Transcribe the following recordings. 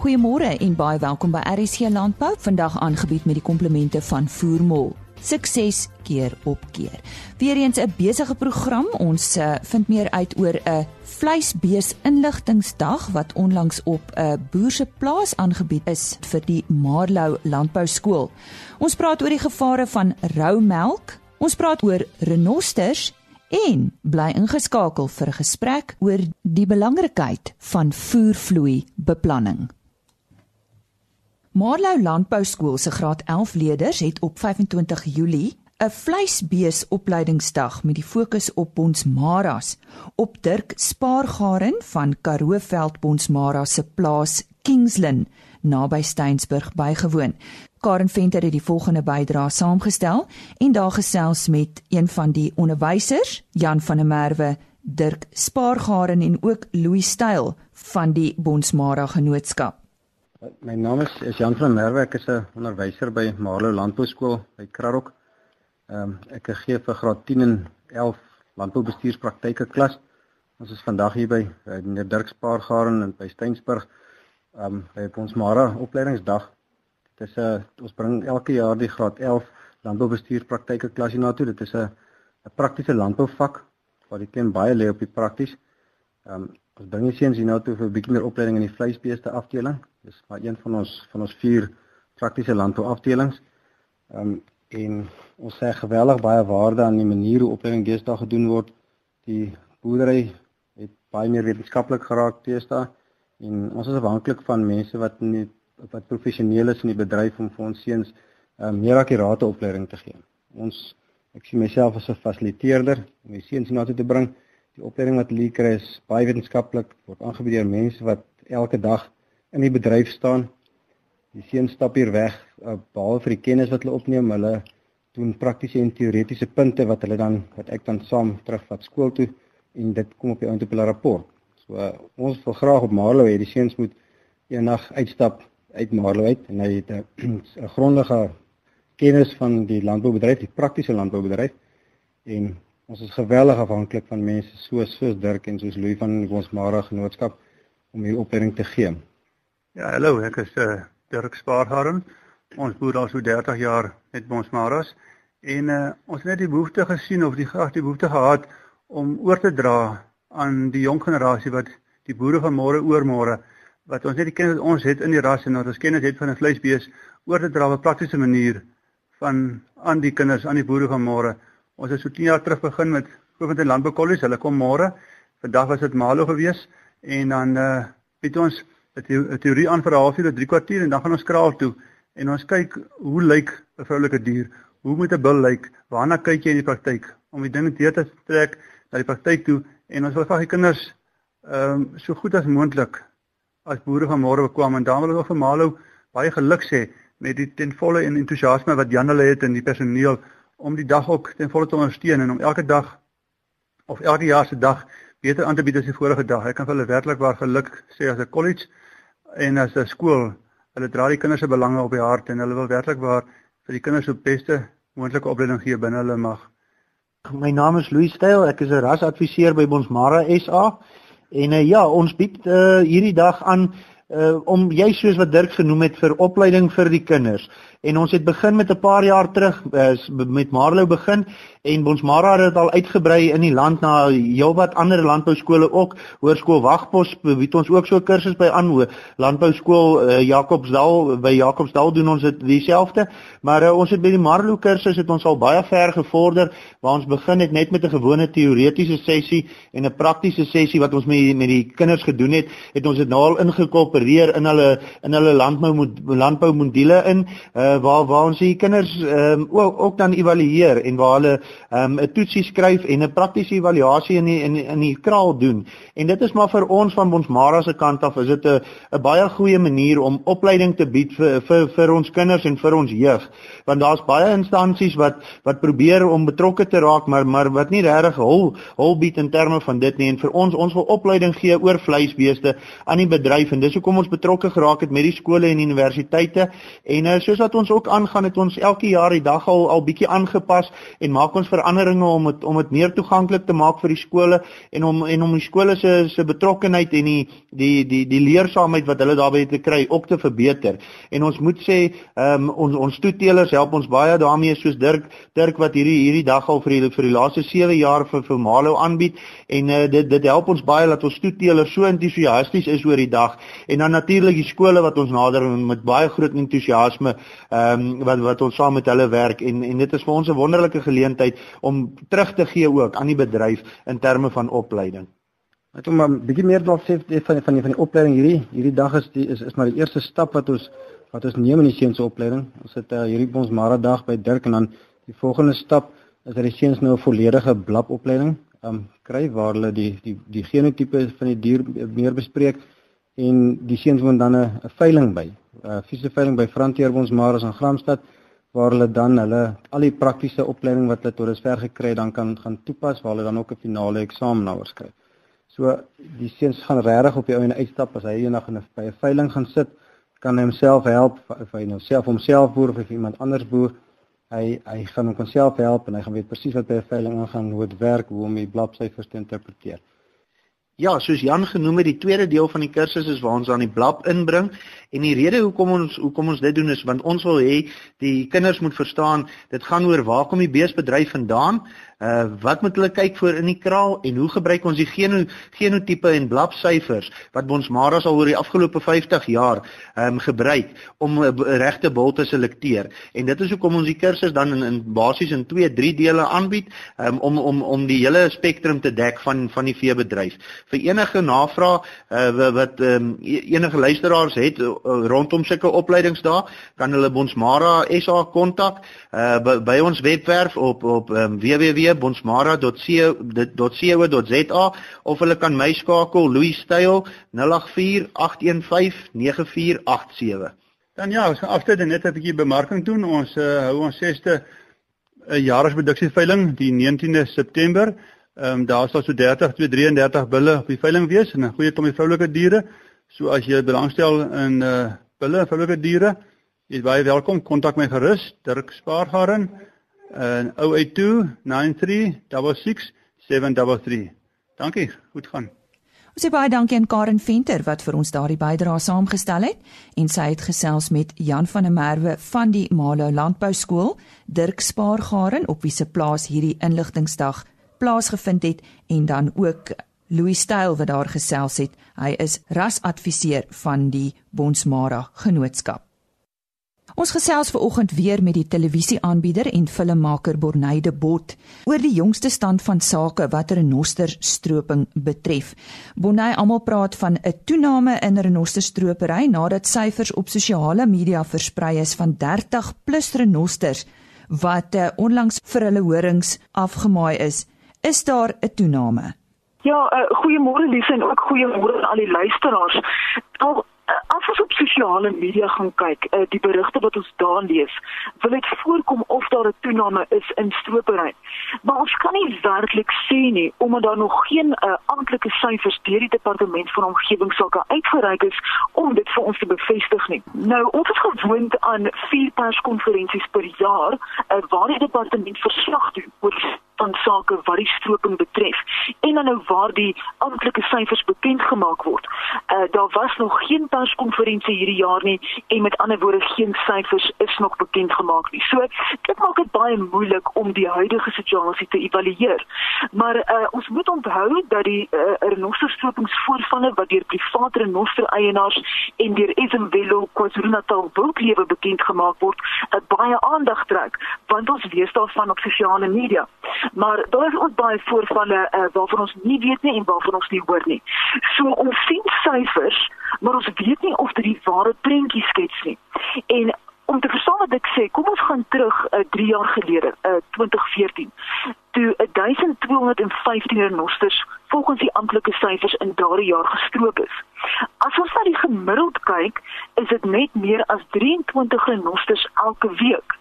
Goeiemôre en baie welkom by RSC Landbou. Vandag aangebied met die komplemente van Voermol. Sukses keer op keer. Weereens 'n besige program. Ons uh, vind meer uit oor 'n vleisbees inligtingsdag wat onlangs op 'n boer se plaas aangebied is vir die Marlow Landbou Skool. Ons praat oor die gevare van rou melk. Ons praat oor renosters en bly ingeskakel vir 'n gesprek oor die belangrikheid van voervloei beplanning. Marlow Landbou Skool se graad 11 leerders het op 25 Julie 'n vleisbeesopleidingsdag met die fokus op Bonsmaras op Dirk Spaargaren van Karooveld Bonsmara se plaas Kingslyn naby Steensburg bygewoon. Karen Venter het die volgende bydrae saamgestel en daar gesels met een van die onderwysers, Jan van der Merwe, Dirk Spaargaren en ook Louis Styl van die Bonsmara Genootskap. My naam is, is Jan van Merwe. Ek is 'n onderwyser by Marlow Landbouskool by Krarok. Ehm um, ek gee vir graad 10 en 11 landboubestuurspraktyke klas. Ons is vandag hier by meneer Dirk Spaargaren in by Steensburg ehm um, by ons Mara opleidingsdag. Dit is 'n uh, ons bring elke jaar die graad 11 landboubestuurspraktyke klas hier na toe. Dit is 'n 'n praktiese landbouvak waar die kind baie lê op die prakties. Ehm um, ons bring die seuns hier na toe vir 'n bietjie meer opleiding in die vleisbeeste afdeling. Dis maar een van ons van ons vier praktiese landbou afdelings. Ehm um, en ons sê geweldig baie waarde aan die manier hoe opleiding deesdae gedoen word. Die boerdery het baie meer wetenskaplik geraak teesta en ons is afhanklik van mense wat nie wat professioneel is in die bedryf om vir ons seuns ehm um, meer akkurate opleiding te gee. Ons ek sien myself as 'n fasiliteerder om die seuns na toe te bring. Die opleiding wat hulle kry is baie wetenskaplik, word aangebied deur mense wat elke dag in die bedryf staan. Die seun stap hier weg uh, behalwe vir die kennis wat hulle opneem, hulle doen praktiese en teoretiese punte wat hulle dan wat ek dan saam terugvat skool toe en dit kom op die einde op hulle rapport. So uh, ons wil graag op Marlow hê die seuns moet eendag uitstap uit Marlow uit en hy het 'n grondige kennis van die landboubedryf, die praktiese landboubedryf en ons is geweldig afhanklik van mense soos soos Dirk en soos Louis van ons Mara genootskap om hierdie opleiding te gee. Ja, hallo, ek is uh, Dirk Spaargaren. Ons boer al so 30 jaar met ons maras en uh, ons het net die behoefte gesien of die graag die behoefte gehad om oor te dra aan die jong generasie wat die boere van môre oor môre wat ons net die kennis ons het in die ras en wat ons kennis het van 'n vleisbees oor te dra op 'n praktiese manier van aan die kinders aan die boere van môre. Ons het so 10 jaar terug begin met Grootfontein Landbou College. Hulle kom môre. Vandag was dit Malo gewees en dan uh, het ons 'n teorie aan vir 'n halfuur of 3 kwartier en dan gaan ons kraal toe en ons kyk hoe lyk 'n vroulike dier? Hoe moet 'n bil lyk? Waarna kyk jy in die praktyk om die ding te trek na die praktyk toe en ons wil vir die kinders ehm um, so goed as moontlik as boere van môre bekwam en daarom wil ek vir Malo baie geluk sê met die ten volle en entoesiasme wat Jan hulle het in die personeel om die dag ook ten volle te ondersteun en om elke dag of elke jaar se dag beter aan te bied as die vorige dag. Ek kan vir hulle werklik waar geluk sê as 'n college en as 'n skool, hulle dra die kinders se belange op die hart en hulle wil werklik waar vir die kinders op beste moontlike opleiding gee binne hulle mag. My naam is Louis Styl, ek is 'n rasadviseur by Bonsmara SA. En uh, ja, ons bied uh, hierdie dag aan uh, om jy soos wat Dirk genoem het vir opleiding vir die kinders. En ons het begin met 'n paar jaar terug uh, met Marlow begin en ons Mara het dit al uitgebrei in die land na heelwat ander landbouskole ook. Hoërskool Wagpos bied ons ook so 'n kursus by aan. Landbouskool uh, Jacobsdal by Jacobsdal doen ons dit dieselfde. Maar uh, ons het by die Marlow kursus het ons al baie ver gevorder waar ons begin het net met 'n gewone teoretiese sessie en 'n praktiese sessie wat ons met met die kinders gedoen het, het ons dit nou al ingekorporeer in hulle in hulle landbou landbou module in. Uh, waar waar ons die kinders um, ook ook dan evalueer en waar hulle ehm, 'n um, toetsie skryf en 'n praktiese evaluasie in die, in in die kraal doen. En dit is maar vir ons van ons Mara se kant af is dit 'n 'n baie goeie manier om opleiding te bied vir vir vir ons kinders en vir ons jeug. Want daar's baie instansies wat wat probeer om betrokke te raak maar maar wat nie regtig hul hul bied in terme van dit nie en vir ons ons wil opleiding gee oor vleisbeeste aan die bedryf en dis hoekom hoekom ons betrokke geraak het met die skole en universiteite. En uh, soos wat ons ook aangaan het ons elke jaar die dag al al bietjie aangepas en maak ons veranderinge om het, om dit meer toeganklik te maak vir die skole en om en om die skole se se betrokkenheid en die die die die leersaamheid wat hulle daarbey te kry ook te verbeter. En ons moet sê um, ons ons toetelers help ons baie daarmee soos Dirk Dirk wat hierdie hierdie dag al vir die vir die laaste 7 jaar vir vir Malo aanbied. En uh, dit dit help ons baie dat ons toetelers so entoesiasties is oor die dag. En dan natuurlik die skole wat ons nader met baie groot entoesiasme ehm um, wat wat ons saam met hulle werk en en dit is vir ons 'n wonderlike geleentheid om terug te gee ook aan die bedryf in terme van opleiding. Wil maar 'n bietjie meer dalk sê van van die van die opleiding hierdie hierdie dag is die is is maar die eerste stap wat ons wat ons neem in die seuns opleiding. Ons het uh, hierdie ons Mara dag by Dirk en dan die volgende stap is dat die seuns nou 'n volledige blap opleiding um kry waar hulle die die die genotipe van die dier meer bespreek en die seuns moet dan 'n veiling by. 'n Fisiese veiling by Frontier ons Maras in Gramstad waar hulle dan hulle al die praktiese opleiding wat hulle tot dusver gekry het dan kan gaan toepas waar hulle dan ook 'n finale eksamen nou skryf. So die seuns gaan regtig op die ou en uitstap as hy eendag in 'n by 'n veiling gaan sit, kan hy homself help of hy nou self homself boer of of iemand anders boer. Hy hy gaan hom self help en hy gaan weet presies wat by 'n veiling aangaan, hoe dit werk, hoe om die blapsyfers te interpreteer. Ja, soos Jan genoem het, die tweede deel van die kursus is waar ons aan die blap inbring en die rede hoekom ons hoekom ons dit doen is want ons wil hê die kinders moet verstaan dit gaan oor waar kom die beesbedryf vandaan? Uh wat moet hulle kyk voor in die kraal en hoe gebruik ons die geno genotipe en blapsyfers wat ons maras al oor die afgelope 50 jaar ehm um, gebruik om 'n regte bul te selekteer. En dit is hoekom ons die kursus dan in, in basies in 2, 3 dele aanbied um, om om om die hele spektrum te dek van van die veebedryf. Vir enige navraag uh, wat um, enige luisteraars het rondom sulke opleidings daar, kan hulle ons Mara SA kontak uh, by, by ons webwerf op op um, www www.bonsmara.co.za of hulle kan my skakel Louis Styl 0841599487. Dan ja, ons gaan afsluit net 'n bietjie bemarking doen. Ons uh, hou ons 6ste uh, eh, jaarsproduktieveiling die 19de September. Ehm um, daar sal so 30 tot 33 bulle op die veiling wees en 'n goeie klompie vroulike diere. So as jy belangstel in uh bulle en vroulike diere, jy is baie welkom. Kontak my gerus, Dirk Spaargaren en 0829366733. Dankie, goed gaan. Ons sê baie dankie aan Karen Venter wat vir ons daardie bydrae saamgestel het en sy het gesels met Jan van der Merwe van die Malo Landbou Skool, Dirk Spaargaren op wie se plaas hierdie inligtingsdag plaasgevind het en dan ook Louis Styl wat daar gesels het. Hy is rasadviseur van die Bonsmara Genootskap. Ons gesels ver oggend weer met die televisieaanbieder en filmmaker Borneide Bot oor die jongste stand van sake wat renosterstroping betref. Bornei almal praat van 'n toename in renosterstropery nadat syfers op sosiale media versprei is van 30 plus renosters wat uh, onlangs vir hulle horings afgemaai is. Is daar 'n toename? Ja, uh, goeiemôre Lise en ook goeiemôre aan al die luisteraars. Al as ons op sosiale media gaan kyk, uh, die berigte wat ons daar lees, wil dit voorkom of daar 'n toename is in stropery. Maar ons kan nie werklik sê nie omdat daar nog geen uh, amptelike syfers deur die departement van omgewingsake uitgereik is om dit vir ons te bevestig nie. Nou, ons is gewoond aan vier perskonferensies per jaar uh, waar die departement verslag doen oor van sake wat die stroping betref en dan nou waar die amptelike syfers bekend gemaak word. Uh, daar was nog geen perskonferensie hierdie jaar nie en met ander woorde geen syfers is nog bekend gemaak nie. So dit maak dit baie moeilik om die huidige situasie te evalueer. Maar uh, ons moet onthou dat die uh, renosterstropingsvoorvalle wat deur private renoster eienaars en deur Esemvelo KwaZulu-Natal wildlewe bekend gemaak word, uh, baie aandag trek want ons lees daarvan op sosiale media. Maar daar is ook baie voorvalle uh, waarvan ons nie weet nie en waarvan ons nie hoor nie. So ons sien syfers, maar ons weet nie of dit die ware prentjie skets nie. En om te verstaan wat ek sê, kom ons gaan terug uh, 3 jaar gelede, uh, 2014. Toe 1215 renosters volgens die amptelike syfers in daardie jaar gestroop is. As ons na die gemiddeld kyk, is dit net meer as 23 renosters elke week.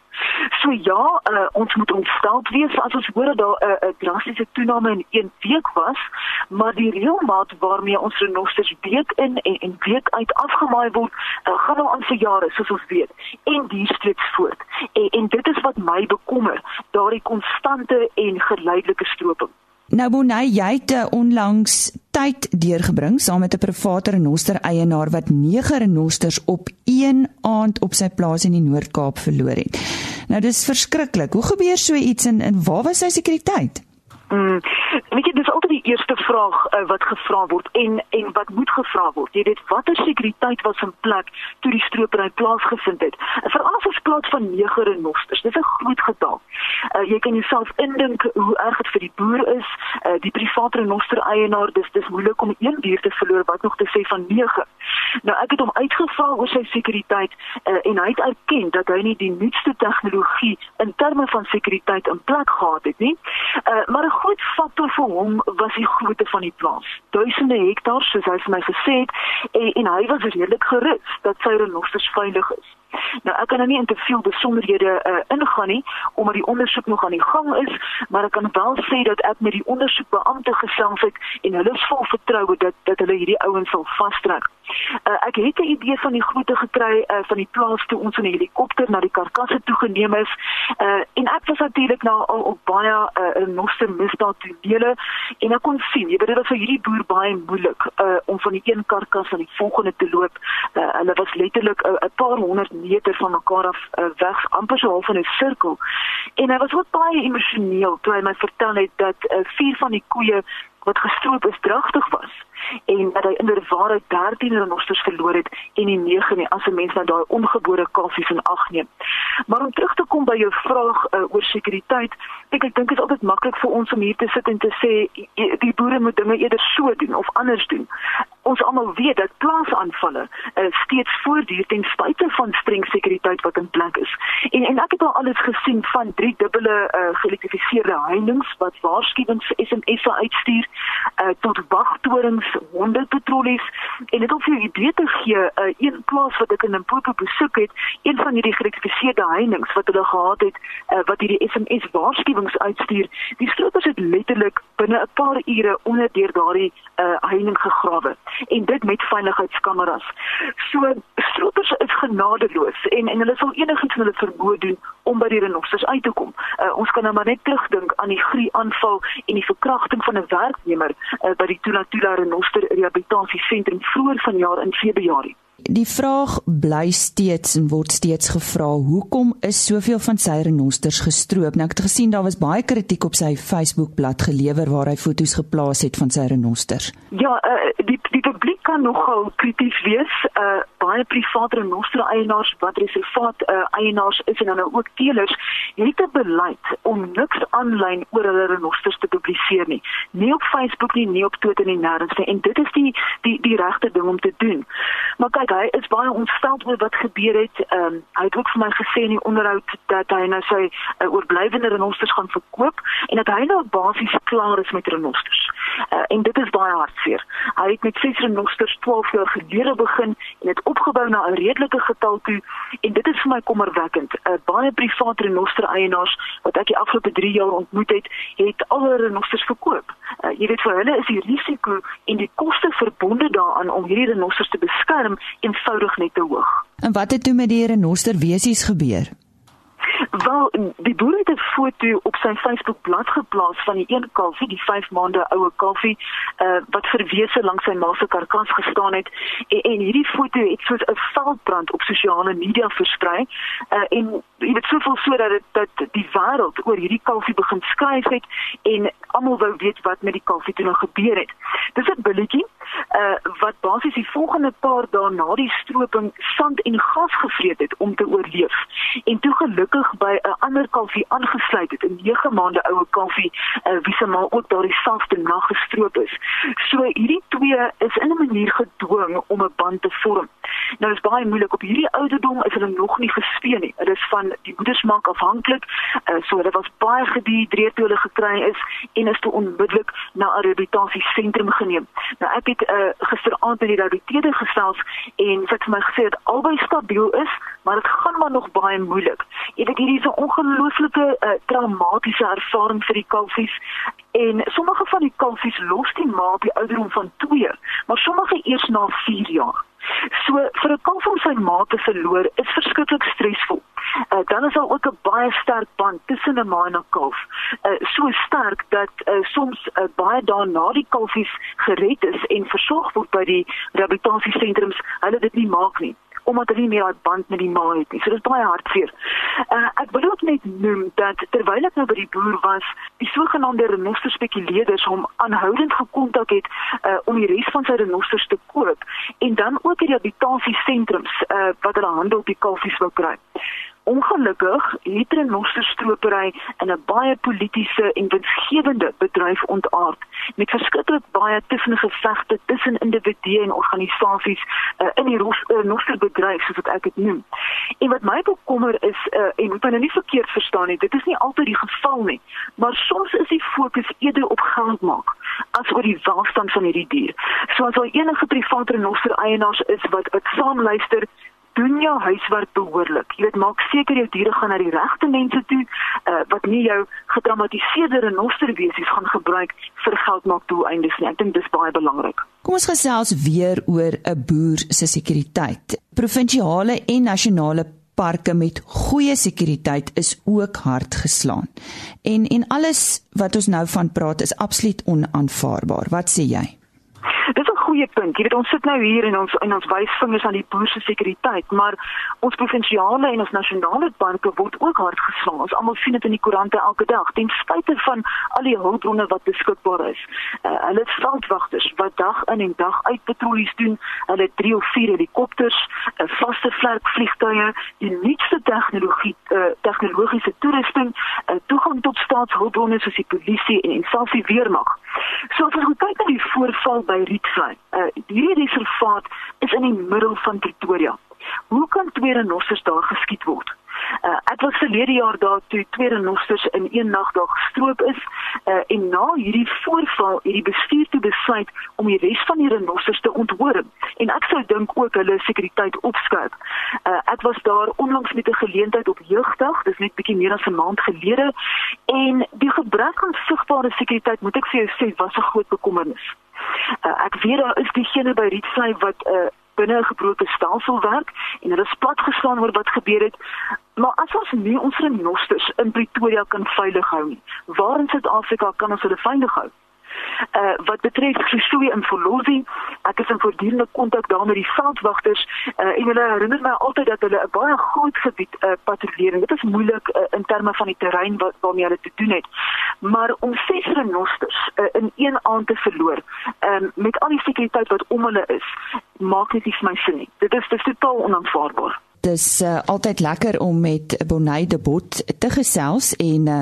So ja, uh, ons moet ontstel wees as ons hoor dat daar 'n uh, drastiese toename in een week was, maar die reëlmaat waarmee ons renosters week in en, en week uit afgemaai word, uh, gaan al aan vir jare soos ons weet en duur steeds voort. En, en dit is wat my bekommer, daardie konstante en geleidelike stroping. Nou Bonnie, jy het uh, onlangs tyd deurgebring saam met 'n private renoster eienaar wat 9 renosters op een aand op sy plaas in die Noord-Kaap verloor het. Nou dis verskriklik. Hoe gebeur so iets en, en waar was sy sekuriteit? Mm, weet jy dis altyd die eerste vraag uh, wat gevra word en en wat moet gevra word. Jy weet watter sekuriteit was in plek toe die stropery plaasgevind het. Veral as ons praat van 9 renosters. Dis 'n groot getal. Uh, jy kan jouself indink hoe erg dit vir die boer is, uh, die private renoster eienaar. Dis dis moeilik om een dier te verloor wat nog te sê van 9. Nou ek het hom uitgevra oor sy sekuriteit uh, en hy het erken dat hy nie die nuutste tegnologie in terme van sekuriteit in plek gehad het nie. Uh, maar groot faktor vir hom was die grootte van die plaas. Duisende hektaar soos hy vir my gesê het en, en hy was redelik gerus dat sy renosters veilig is. Nou ek kan nou nie in te veel besonderhede uh, ingaan nie omdat die ondersoek nog aan die gang is, maar ek kan wel sê dat ek met die ondersoekbeampte gesels het en hulle is vol vertroue dat dat hulle hierdie ouens sal vastrek. Uh, ek het 'n idee van die grootte gekry uh, van die plaas toe ons in 'n helikopter na die karkasse toe geneem is. Uh, en ek was natuurlik nou al op baie uh, noster misdaad tonele en ek kon sien, jy weet dit was vir hierdie boer baie moeilik uh, om van die een karkas aan die volgende te loop. Uh, hulle was letterlik 'n uh, paar honderd meter van mekaar af uh, weg, amper so half in 'n sirkel. En hy was ook baie emosioneel toe hy my vertel het dat uh, vier van die koeie wat gestroop is dragtig was en dat hy inderwaarheid 13 renosters verloor het en die 9 nie as 'n mens nou daai ongebore kalfies in ag neem. Maar om terug te kom by jou vraag uh, oor sekuriteit, ek ek dink dit is altyd maklik vir ons om hier te sit en te sê die boere moet dinge eerder so doen of anders doen. Ons almal weet dat plaasaanvalle uh, steeds voortduur ten spyte van streng sekuriteit wat in plek is. En en ek het al alles gesien van drie dubbele uh, geelektrifiseerde heininge wat waarskuwings SMS'e uitstuur uh, tot wagtorings hondepatrollies en dit om vir jou idee te gee, uh, een plaas wat ek in Limpopo besoek het, een van hierdie gerektifiseerde heininge wat hulle gehad het, uh, wat hierdie SMS waarskuwings uitstuur, die stroopers het letterlik binne 'n paar ure onder deur daardie uh, heining gegrawe en dit met veiligheidskameras. So stroopers is genadeloos en en hulle sal enigiets met hulle vermoë doen om by die renosters uit te kom. Uh, ons kan nou maar net terugdink aan die grie aanval en die verkrachting van 'n werknemer uh, by die Tula Tula Renoster Rehabilitasie Sentrum vroeër vanjaar in Februarie. Die vraag bly steeds en word steeds gevra, hoekom is soveel van sy renosters gestroop? Nou ek het gesien daar was baie kritiek op sy Facebook-blad gelewer waar hy foto's geplaas het van sy renosters. Ja, uh, die die publiek kan nogal krities wees. Uh baie private renoster eienaars wat reservaat uh, eienaars is en dan ook teelers, het 'n beleid om niks aanlyn oor hulle renosters te publiseer nie. Nie op Facebook nie, nie op Twitter nie, nêrens nie. En dit is die die die regte ding om te doen. Maar kyk, hy is baie ontstel oor wat gebeur het. Ehm um, hy het ook vir my gesê in die onderhoud dat hy nou sy uh, oorblywende renosters gaan verkoop en dat hy nou basies klaar is met renosters. Uh, en dit is baie hartseer. Hy het met ses renosters 12 jaar gelede begin en het opgebou na 'n redelike getal toe en dit is vir my kommerwekkend. Uh, baie private renoster eienaars wat ek die afgelope 3 jaar ontmoet het, het al hulle renosters verkoop. Uh, jy weet vir hulle is die risiko en die koste verbonde daaraan om hierdie renosters te beskerm eenvoudig net te hoog. En wat het toe met die renoster wesies gebeur? Wel, die boer het 'n foto op sy Facebook bladsy geplaas van die een kalfie, die 5 maande oue kalfie, uh, wat verwese langs sy ma se karkas gestaan het en, en hierdie foto het soos 'n veldbrand op sosiale media versprei. Uh, en jy weet soveel sodat dit dat die wêreld oor hierdie kalfie begin skryf het en almal wou weet wat met die kalfie toe nou gebeur het. Dis 'n billetjie uh, wat basies die volgende paar dae na die stroping sand en gas gevreet het om te oorleef. En toe gelukkig by 'n ander kalfie aangesluit het, 'n 9 maande oue kalfie, uh, wie se maar ook daardie selfde nag gestroop is. So hierdie twee is in 'n manier gedwing om 'n band te vorm. Nou is baie moeilik op hierdie ouderdom is hulle nog nie gespeen nie. Hulle is van die moedersmaak afhanklik. Uh, so hulle was baie gedehidreerd toe hulle gekry is en is toe onmiddellik na 'n rehabilitasie sentrum geneem. Nou ek het uh, gisteraand met die rehabiliteerder gesels en sy het vir my gesê dat albei stabiel is, maar dit gaan maar nog baie moeilik. Jy weet hierdie is 'n ongelooflike uh, traumatiese ervaring vir die kalfies en sommige van die kalfies los die ma op die ouderdom van 2, maar sommige eers na 4 jaar. So vir 'n kalf om sy ma te verloor is verskriklik stresvol. Uh, dan is daar ook 'n baie sterk band tussen 'n ma en 'n kalf. Uh, so sterk dat uh, soms uh, baie daarna die kalfies gered is en versorg word by die rehabilitasiesentrums, hulle dit nie maak nie omdat hulle nie meer 'n band met die ma het nie. So dit is baie hartseer. Uh, ek wil ook net noem dat terwyl ek nou by die boer was, die sogenaamde renoster spekuleerders hom aanhoudend gekontak het uh, om die res van sy renosters te koop en dan ook die rehabilitasiesentrums uh, wat hulle handel op die kalfies wou kry. Ongelukkig het renosterstropery in 'n baie politieke en winsgewende bedryf ontaard met verskriklik baie tussengevegte tussen individue en organisasies uh, in die renosterbedryf soos wat ek dit noem. En wat my bekommer is uh, en moet nou nie verkeerd verstaan nie, dit is nie altyd die geval nie, maar soms is die fokus eerder op geld maak as oor die welstand van hierdie dier. So as al enige private renoster eienaars is wat wat saamluister doen jou huiswerk behoorlik. Jy weet maak seker jou diere gaan na die regte mense toe uh, wat nie jou gedramatiseerde renosterwesies gaan gebruik vir geldmaak doeleindes nie. Ek dink dis baie belangrik. Kom ons gesels weer oor 'n boer se sekuriteit. Provinsiale en nasionale parke met goeie sekuriteit is ook hard geslaan. En en alles wat ons nou van praat is absoluut onaanvaarbaar. Wat sê jy? Goeie punt. Jy weet ons sit nou hier en ons in ons wysvingers aan die boer se sekuriteit, maar ons provinsiale en ons nasionale parke word ook hard geslaan. Ons almal sien dit in die koerante elke dag. Ten spyte van al die hulpbronne wat beskikbaar is. Uh, hulle het veldwagters wat dag in en dag uit patrollies doen. Hulle het 3 of 4 helikopters, 'n uh, vaste vlerk vliegtuie, die nuutste tegnologie, uh, tegnologiese toerusting, uh, toegang tot staatshulpbronne soos die polisie en selfs die weermag. So as ons kyk na die voorval by Rietvlei, uh, hierdie reservaat is in die middel van Pretoria. Hoe kan twee renosters daar geskiet word? Uh, ek was verlede jaar daar toe twee renosters in een nag daar gestroop is uh, en na hierdie voorval het die bestuur toe besluit om die res van die renosters te onthoor. En ek sou dink ook hulle sekuriteit opskerp. Uh, ek was daar onlangs met 'n geleentheid op jeugdag, dis net bietjie meer as 'n maand gelede en die gebrek aan sigbare sekuriteit moet ek vir jou sê was 'n groot bekommernis. Uh, ek weet daar is diegene by Rietvlei wat uh, binne 'n gebroke stelsel werk en hulle is platgeslaan oor wat gebeur het. Maar as ons nie ons renosters in Pretoria kan veilig hou nie, waar in Suid-Afrika kan ons hulle veilig hou? Uh wat betref Sisui en Folosi, ek is in voortdurende kontak daar met die veldwagters uh en hulle herinner my altyd dat hulle 'n baie groot gebied uh patrolleer. Dit is moeilik uh, in terme van die terrein wat waarmee hulle te doen het. Maar om ses renosters uh, in een aand te verloor, um met al die sekuriteit wat om hulle is, maak dit nie vir my sin nie. Dit is dis totaal onaanvaarbaar. Dis uh, altyd lekker om met Bonnie de Bot te gesels en uh,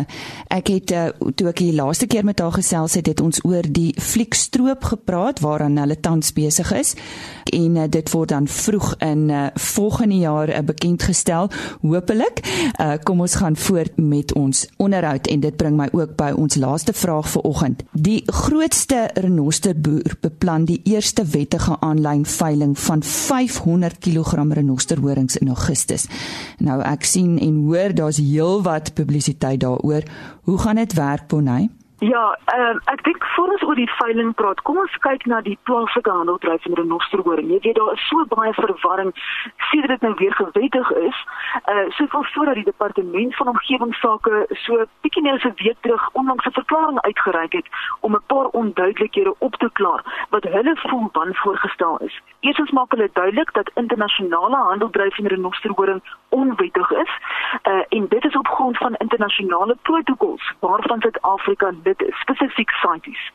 ek het uh, toe ek die laaste keer met haar gesels het, het ons oor die fliekstroop gepraat waaraan hulle tans besig is en uh, dit word dan vroeg in uh, volgende jaar uh, bekend gestel hopelik. Uh, kom ons gaan voort met ons onderhoud en dit bring my ook by ons laaste vraag vir oggend. Die grootste renosterboer beplan die eerste wettige aanlyn veiling van 500 kg renosterhorings in Augustus. Nou ek sien en hoor daar's heelwat publisiteit daaroor. Hoe gaan dit werk, Bonnie? Ja, uh, ek dink voor ons oor die veiling praat, kom ons kyk na die plaaslike handeldryf in Renosterhoring. Jy weet daar is so baie verwarring sedert dit nou weer gewettig is. Uh so veel so dat die departement van omgewingsake so bietjie meer as 'n week terug onlangs 'n verklaring uitgereik het om 'n paar onduidelikhede op te klaar wat hulle voel van voorgestel is. Eerstens maak hulle duidelik dat internasionale handeldryf in Renosterhoring onwettig is. Uh en dit is op grond van internasionale protokols waarvan Suid-Afrika dit spesifiek sites.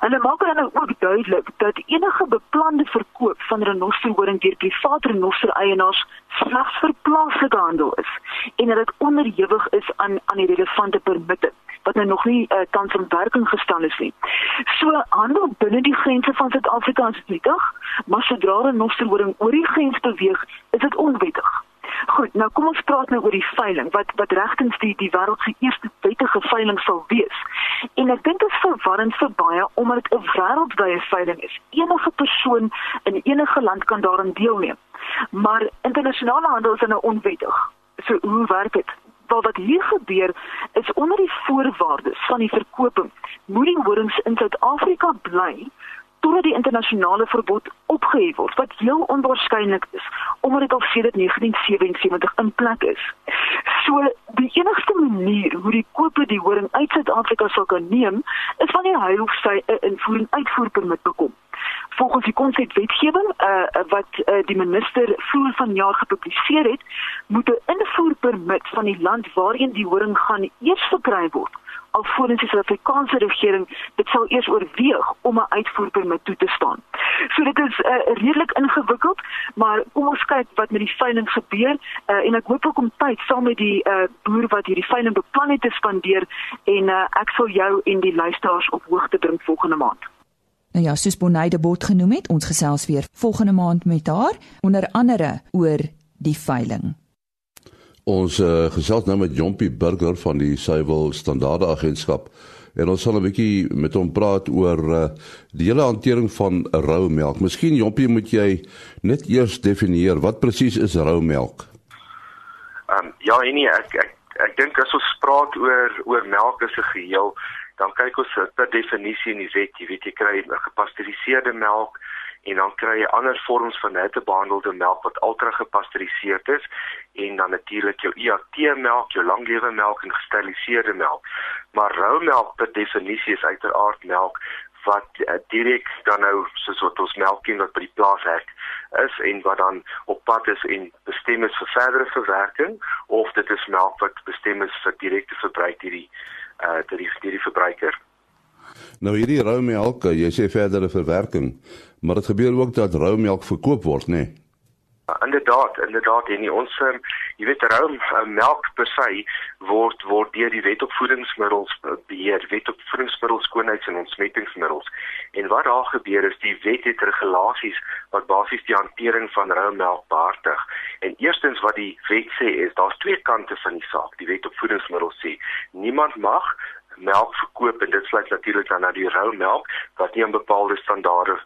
Hulle maak dan ook duidelik dat enige beplande verkoop van renosterhoring deur private renoster eienaars slegs vir plaaslike handel is en dat dit onderhewig is aan aan die relevante permitte wat nou nog nie uh, tans in werking gestel is nie. So handel binne die grense van Suid-Afrika is wettig, maar sodra renosterhoring oor die grens beweeg, is dit onwettig. Goed, nou kom ons praat nou oor die veiling wat wat regtens die die wêreld se eerste wettige veiling sal wees. En ek dink dit is verwarrend vir baie omdat dit 'n wêreldwye veiling is. Enige persoon in enige land kan daaraan deelneem. Maar internasionale handel is nou onwettig. So hoe werk dit? Wel wat hier gebeur is onder die voorwaardes van die verkoping moet die horings in Suid-Afrika bly totdat die internasionale verbod opgehef word wat heel onwaarskynlik is omdat dit al sedert 1977 in plek is. So die enigste manier hoe die koper die horing uit Suid-Afrika sal kan neem is wanneer hy of sy 'n invoering uitvoerpermit bekom. Volgens die konsepwetgewing uh, wat uh, die minister vroeër vanjaar gepubliseer het, moet 'n invoerpermit van die land waarheen die horing gaan eers verkry word alvorens die Suid-Afrikaanse regering dit sal eers oorweeg om 'n uitvoerpermit toe te staan. So dit is uh, redelik ingewikkeld, maar kom ons kyk wat met die veiling gebeur uh, en ek hoop ook om tyd saam met die uh, boer wat hierdie veiling beplan het te spandeer en uh, ek sal jou en die luisteraars op hoogte bring volgende maand. Nou ja, soos Bonnie de Bot genoem het, ons gesels weer volgende maand met haar onder andere oor die veiling. Ons uh, gesels nou met Jompie Burger van die Suiwel Standaarde Agentskap en ons sal 'n bietjie met hom praat oor uh, die hele hantering van rou melk. Miskien Jompie moet jy net eers definieer wat presies is rou melk? Ehm um, ja, nee, ek ek ek dink as ons praat oor oor melk as 'n geheel, dan kyk ons per definisie in die wet, jy weet jy kry gepasteuriseerde melk en dan kry jy ander vorms van hittebehandelde melk wat ultra gepasteuriseerd is en dan natuurlik jou IAT melk, jou langlewe melk en gesteriliseerde melk. Maar rou melk per definisie is uiteraard melk wat uh, direk dan nou soos wat ons melk ken wat by die plaas hek is en wat dan op pad is en bestem is vir verdere verwerking of dit is melk wat bestem is vir direkte verbruik hierdie uh die deur die verbruiker. Nou hierdie rou melk, jy sê verdere verwerking, maar dit gebeur ook dat rou melk verkoop word, nê? Nee? Inderdaad, inderdaad en ons um, jy weet rou uh, melk per se word word deur die wet op voedingsmiddels beheer, wet op voedingsmiddels skoonheids en ontsmettingsmiddels. En wat daar gebeur is die wet het regulasies wat basies die hantering van rou melk behartig. En eerstens wat die wet sê is daar's twee kante van die saak. Die wet op voedingsmiddels sê niemand mag melk verkoop en dit sluit natuurlik dan na die rou melk wat nie aan bepaalde standaarde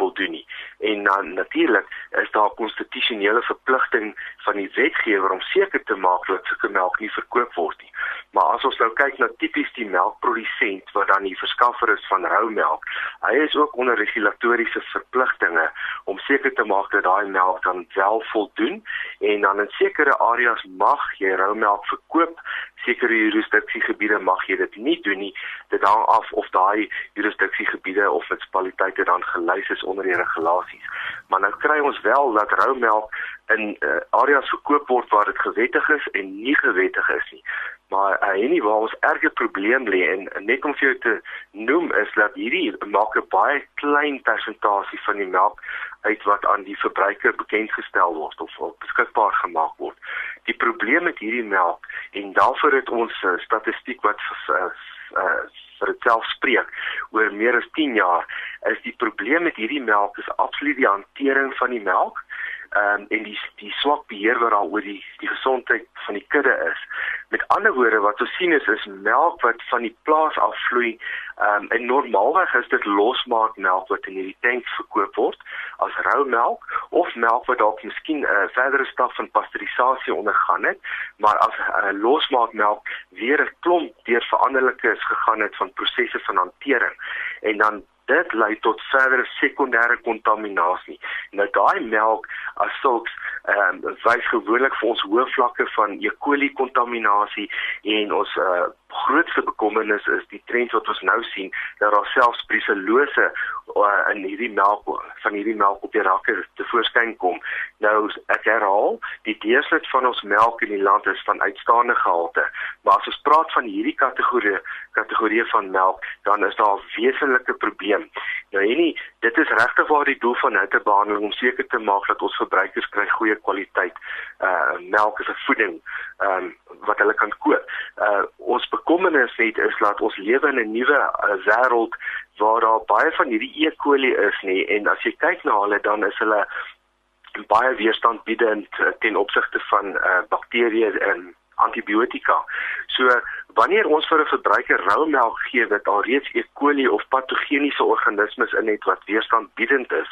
voldoen nie. En dan natuurlik is daar 'n konstitusionele verpligting van die wetgewer om seker te maak dat sulke melk nie verkoop word nie. Maar as ons nou kyk na tipies die melkprodusent wat dan die verskaffer is van rou melk, hy is ook onder regulatoriese verpligtinge om seker te maak dat daai melk dan wel voldoen en dan in sekere areas mag jy rou melk verkoop sekere jurisdiksiegebiede mag jy dit nie doen nie. Dit hang af of daai jurisdiksiegebiede of munisipaliteite dan gelys is onder die regulasies. Maar nou kry ons wel dat rou melk in uh, areas verkoop word waar dit gewettig is en nie gewettig is nie. Maar uh, enige waar ons erge probleem lê en uh, net om vir jou te noem is dat hierdie maak 'n baie klein persentasie van die melk uit wat aan die verbruiker bekend gestel word of, of beskikbaar gemaak word. Die probleem met hierdie melk en daarvoor het ons uh, statistiek wat uh, uh, vir ditself spreek. Oor meer as 10 jaar is die probleem met hierdie melk is absoluut die hantering van die melk um, en die die swak beheer wat daar oor die die gesondheid van die kudde is. Met ander woorde wat ons sien is is melk wat van die plaas afvloei. Ehm um, en normaalweg is dit losmaak melk wat in hierdie tanks verkoop word as rou melk of melk wat dalk miskien 'n uh, verdere stap van pasteurisasie ondergaan het, maar as uh, losmaak melk weer 'n klomp deur veranderlike is gegaan het van prosesse van hantering en dan dit lei tot verdere sekondêre kontaminasie. Nou daai melk as sulks ehm um, wys gewoonlik vir ons hoë vlakke van E. coli kontaminasie en ons uh, grootste bekommernis is die trend wat ons nou sien dat daar selfs bruselose uh, in hierdie melk van hierdie melk op die rakke te voorskyn kom. Nou ek herhaal, die deursit van ons melk in die land is van uitstaande gehalte, maar as ons praat van hierdie kategorie kategorie van melk, dan is daar 'n wesenlike probleem. Nou hierdie dit is regtig waar die doel van hittebehandeling om seker te maak dat ons verbruikers kry goeie kwaliteit uh melk as 'n voeding um wat hulle kan koop. Uh ons bekommernis het is dat ons lewe in 'n nuwe uh, wêreld waar daar baie van hierdie E. coli is nie en as jy kyk na hulle dan is hulle baie weerstandbiedend uh, ten opsigte van uh, bakterieë en antibiotika. So wanneer ons vir 'n verbruiker rou melk gee wat alreeds E. coli of patogeniese organismes in het wat weerstandbiedend is,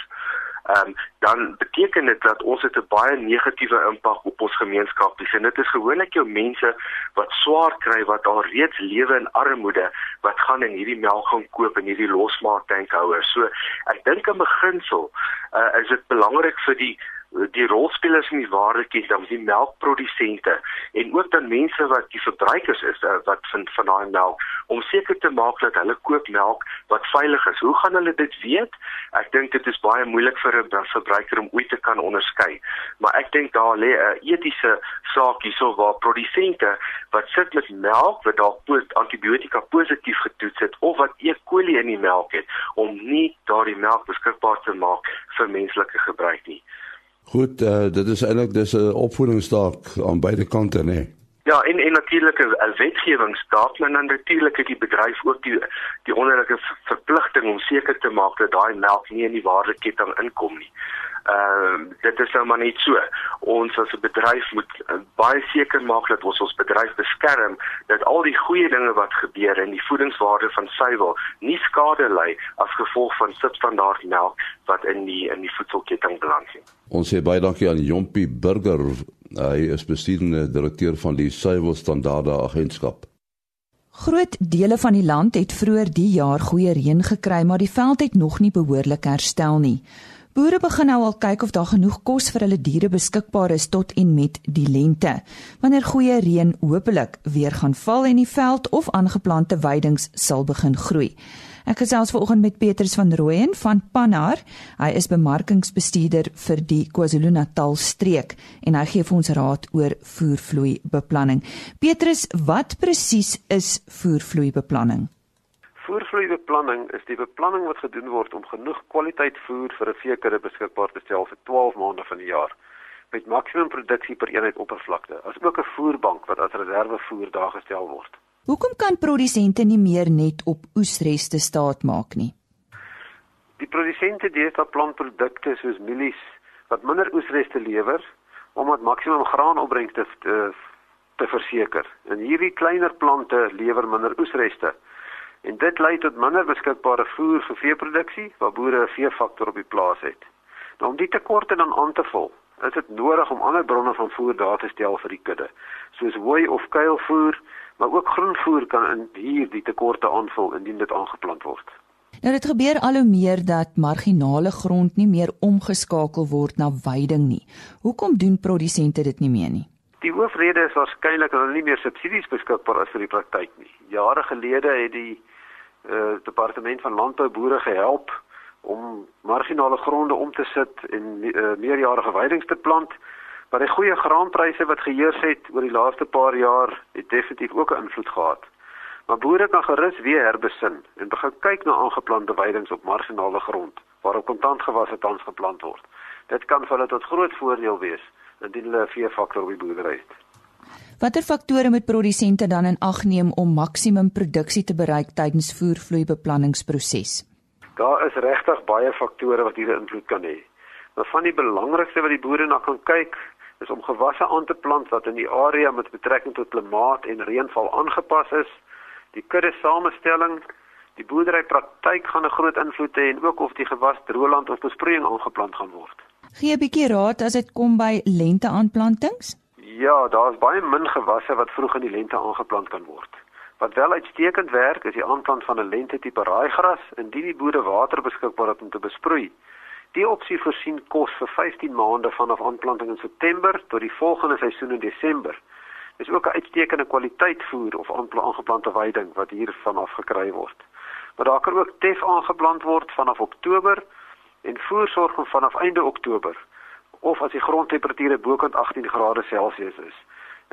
um, dan beteken dit dat ons het 'n baie negatiewe impak op ons gemeenskap. Dis en dit is gewoonlik jou mense wat swaar kry wat al reeds lewe in armoede wat gaan in hierdie melk gaan koop in hierdie losmaak tankhouers. So ek dink in beginsel uh, is dit belangrik vir die die rolspelers in die waardeketting, dan die melkprodusente en ook dan mense wat die verbruikers is eh, wat vind van daai melk om seker te maak dat hulle koop melk wat veilig is. Hoe gaan hulle dit weet? Ek dink dit is baie moeilik vir 'n verbruiker om ooit te kan onderskei. Maar ek dink daar lê 'n etiese saak hierso waar produsente wat sit met melk wat dalk antibiotika positief getoets het of wat E. coli in die melk het om nie daardie melk beskikbaar te maak vir menslike gebruik nie. Goed, uh, dit is eintlik dis 'n opvoedingsstaak aan beide kante, né? Nee. Ja, en en natuurlik 'n wetgewingsstaak, maar dan natuurlik het die bedryf ook die die onderlinge verpligting om seker te maak dat daai melk nie in die waardeketting inkom nie. Ehm uh, dit is nou maar net so. Ons as 'n bedryf moet uh, baie seker maak dat ons ons bedryf beskerm dat al die goeie dinge wat gebeur en die voedingswaarde van suiwel nie skade ly as gevolg van substandaard melk wat in die in die voedselketting beland nie. Ons sê baie dankie aan Jompie Burger. Hy is bestuurende direkteur van die Suiwel Standaarde Agentskap. Groot dele van die land het vroeër die jaar goeie reën gekry, maar die veld het nog nie behoorlik herstel nie. Boere begin nou al kyk of daar genoeg kos vir hulle diere beskikbaar is tot en met die lente. Wanneer goeie reën hopelik weer gaan val en die veld of aangeplante weidings sal begin groei. Ek gesels vanoggend met Petrus van Rooyen van Pannar. Hy is bemarkingsbestuurder vir die KwaZulu-Natal streek en hy gee vir ons raad oor voervloei beplanning. Petrus, wat presies is voervloei beplanning? Beplanning is die beplanning wat gedoen word om genoeg kwaliteit voer vir 'n veekudde beskikbaar te stel vir 12 maande van die jaar met maksimum produksie per eenheid oppervlakte, asook 'n voerbank wat as reservevoer daar gestel word. Hoekom kan produsente nie meer net op oesreste staat maak nie? Die produsente deel plantprodukte soos mielies wat minder oesreste lewer om wat maksimum graanopbrengste te, te verseker. En hierdie kleiner plante lewer minder oesreste. En dit lei tot minder beskikbare voer vir veeproduksie waar boere 'n veefaktor op die plaas het. Nou om die tekorte dan aan te vul, is dit nodig om ander bronne van voer daar te stel vir die kudde, soos hooi of kuilvoer maar ook groenvoer kan in hier die tekorte aanvul indien dit aangeplant word. Nou dit gebeur al hoe meer dat marginale grond nie meer omgeskakel word na veiding nie. Hoekom doen produsente dit nie meer nie? Die hoofrede is waarskynlik dat hulle nie meer subsidies beskikbaar is vir die praktyk nie. Jare gelede het die uh, departement van landbou boere gehelp om marginale gronde om te sit en uh, meerjarige veidings te plant. Maar die goeie graanpryse wat geheers het oor die laaste paar jaar het definitief ook 'n invloed gehad. Maar boere kan gerus weer herbesin en begin kyk na aangeplante weidings op marginale grond waar op kontantgewasse tans geplant word. Dit kan vir hulle tot groot voordeel wees indien hulle 'n veefaktor op die boerdery het. Watter faktore moet produsente dan in ag neem om maksimum produksie te bereik tydens voervloeibeplanningsproses? Daar is regtig baie faktore wat hier invloed kan hê. Maar van die belangrikste wat die boere na kan kyk, is om gewasse aan te plant wat in die area met betrekking tot klimaat en reënval aangepas is. Die kudde samestelling, die boerderypraktyk gaan 'n groot invloed hê en ook of die gewas droëland of besproeiing aangeplant gaan word. Gee 'n bietjie raad as dit kom by lente aanplantings? Ja, daar's baie min gewasse wat vroeg in die lente aangeplant kan word. Wat wel uitstekend werk, is die aanplant van 'n lente tipe raaigras indien die boere water beskikbaar het om te besproei. Die opsie voorsien kos vir 15 maande vanaf aanplanting in September tot die volgende seisoen in Desember. Dis ook 'n uitstekende kwaliteit voer of aangeplante weiding wat hier vanaf gekry word. Maar daar kan ook tef aangeplant word vanaf Oktober en voersorg vanaf einde Oktober of as die grondtemperature bokant 18 grade Celsius is.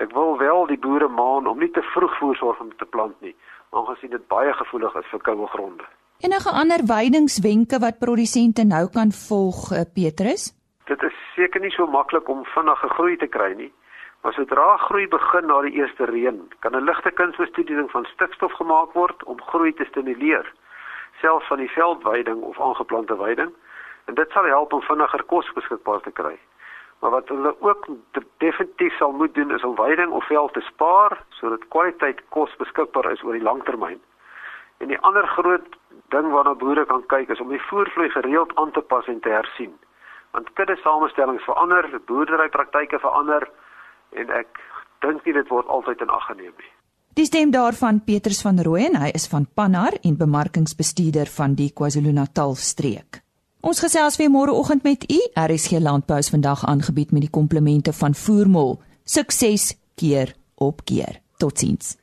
Ek wil wel die boere maan om nie te vroeg voersorg om te plant nie, aangesien dit baie gevoelig is vir koue gronde. Enige ander weidingswenke wat produsente nou kan volg, eh, Petrus? Dit is seker nie so maklik om vinnige groei te kry nie. Maar sodra groei begin na die eerste reën, kan 'n ligte kunsbestudeering van stikstof gemaak word om groei te stimuleer, selfs van die veldweiding of aangeplante weiding, en dit sal help om vinniger kos beskikbaar te kry. Maar wat hulle ook definitief sal moet doen is om weiding of veld te spaar sodat kwaliteit kos beskikbaar is oor die langtermyn. En die ander groot ding waarna boere kan kyk is om die voervloei gereeld aan te pas en te hersien. Want kudde samestellings verander, boerderypraktyke verander en ek dink nie dit word altyd in ag geneem nie. Die stem daarvan Petrus van Rooyen, hy is van Pannar en bemarkingsbestuurder van die KwaZulu-Natal streek. Ons gesels weer môreoggend met u. RSG Landbou is vandag aangebied met die komplemente van Voermol. Sukses keer op keer. Totsiens.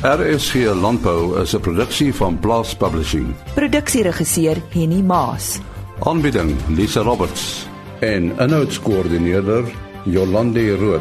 RSG Landbou is 'n produksie van Blast Publishing. Produksieregisseur Henny Maas. Aanbieding Lisa Roberts en 'n notas koördineerder Jolande Rooi.